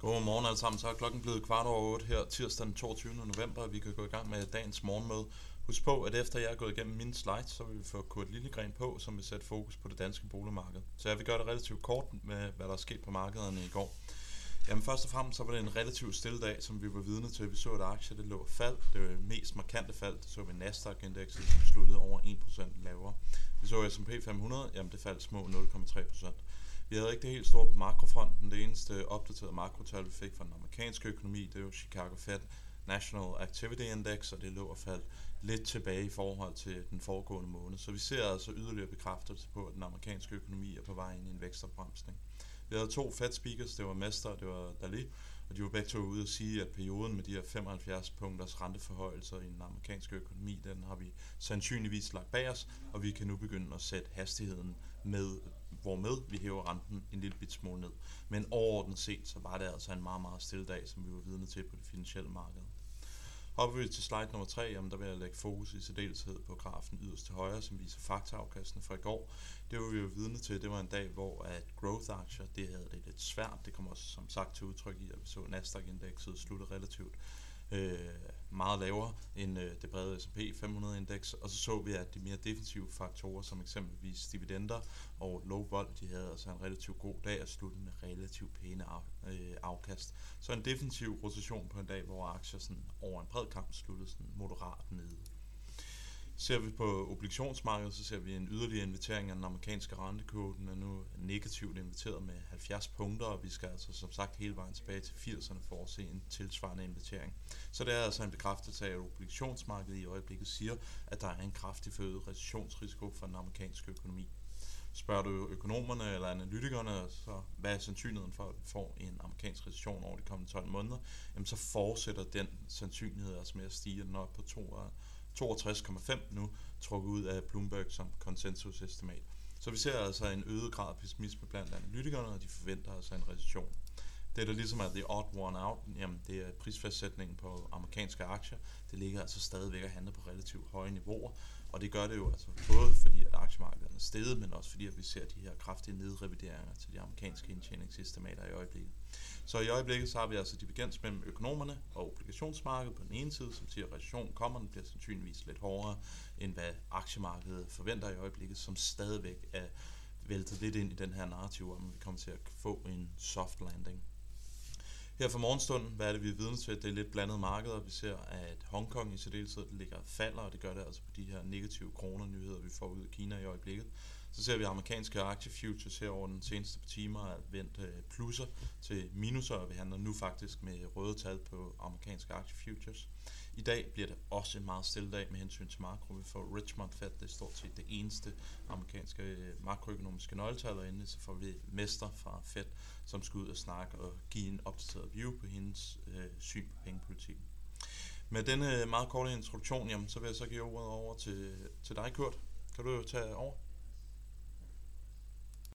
Godmorgen alle sammen. Så er klokken blevet kvart over 8 her tirsdag den 22. november. Vi kan gå i gang med dagens morgenmøde. Husk på, at efter jeg er gået igennem mine slides, så vil vi få Kurt Lillegren på, som vil sætte fokus på det danske boligmarked. Så jeg vil gøre det relativt kort med, hvad der er sket på markederne i går. Jamen først og fremmest så var det en relativt stille dag, som vi var vidne til. Vi så at aktier det lå fald. Det var det mest markante fald. Det så vi Nasdaq-indekset, som sluttede over 1% lavere. Vi så S&P 500, jamen det faldt små 0,3%. Vi havde ikke det helt store på makrofronten. Det eneste opdaterede makrotal, vi fik fra den amerikanske økonomi, det var Chicago Fed National Activity Index, og det lå og faldt lidt tilbage i forhold til den foregående måned. Så vi ser altså yderligere bekræftelse på, at den amerikanske økonomi er på vej ind i en vækstopbremsning. Vi havde to Fed speakers, det var Mester og det var Dali, og de var begge to ude at sige, at perioden med de her 75 punkters renteforhøjelser i den amerikanske økonomi, den har vi sandsynligvis lagt bag os, og vi kan nu begynde at sætte hastigheden med, hvormed vi hæver renten en lille bit smule ned. Men overordnet set, så var det altså en meget, meget stille dag, som vi var vidne til på det finansielle marked. Hopper vi til slide nummer 3, jamen der vil jeg lægge fokus i særdeleshed på grafen yderst til højre, som viser faktaafkastene fra i går. Det var vi jo vidne til, det var en dag, hvor at growth-aktier, det havde det lidt svært. Det kommer også som sagt til udtryk i, at vi så Nasdaq-indekset slutte relativt øh, meget lavere end øh, det brede S&P 500-indeks, og så så vi, at de mere defensive faktorer, som eksempelvis dividender og low vol, de havde altså en relativt god dag at slutte med relativt pæne af, øh, afkast. Så en defensiv rotation på en dag, hvor aktier sådan over en bred kamp sluttede sådan moderat nede. Ser vi på obligationsmarkedet, så ser vi en yderligere invitering af den amerikanske rentekurve. Den er nu negativt inviteret med 70 punkter, og vi skal altså som sagt hele vejen tilbage til 80'erne for at se en tilsvarende invitering. Så det er altså en bekræftelse af, at obligationsmarkedet i øjeblikket siger, at der er en kraftig forøget recessionsrisiko for den amerikanske økonomi. Spørger du økonomerne eller analytikerne, så hvad er sandsynligheden for, at vi får en amerikansk recession over de kommende 12 måneder, jamen så fortsætter den sandsynlighed altså med at stige den op på 2 62,5 nu, trukket ud af Bloomberg som konsensusestimat. Så vi ser altså en øget grad af pessimisme blandt analytikerne, og de forventer altså en recession. Det, der ligesom er the odd one out, jamen det er prisfastsætningen på amerikanske aktier. Det ligger altså stadigvæk at handle på relativt høje niveauer, og det gør det jo altså både fordi, at aktiemarkedet er steget, men også fordi, at vi ser de her kraftige nedrevideringer til de amerikanske indtjeningsestimater i øjeblikket. Så i øjeblikket så har vi altså divergens mellem økonomerne og obligationsmarkedet på den ene side, som siger, at recessionen kommer, den bliver sandsynligvis lidt hårdere, end hvad aktiemarkedet forventer i øjeblikket, som stadigvæk er væltet lidt ind i den her narrativ om, at vi kommer til at få en soft landing. Her for morgenstunden, hvad er det, vi er vidne til? Det er lidt blandet markeder. Vi ser, at Hongkong i særdeleshed ligger falder, og det gør det altså på de her negative kroner-nyheder, vi får ud af Kina i øjeblikket. Så ser vi amerikanske aktiefutures her over den seneste par timer er vendt øh, plusser til minuser, og vi handler nu faktisk med røde tal på amerikanske aktiefutures. I dag bliver det også en meget stille dag med hensyn til makro. Vi får Richmond Fed, det er stort set det eneste amerikanske øh, makroøkonomiske nøgletal, og endelig så får vi Mester fra Fed, som skal ud og snakke og give en opdateret view på hendes øh, syn på pengepolitikken. Med denne øh, meget korte introduktion, jamen, så vil jeg så give ordet over til, til dig, Kurt. Kan du tage over?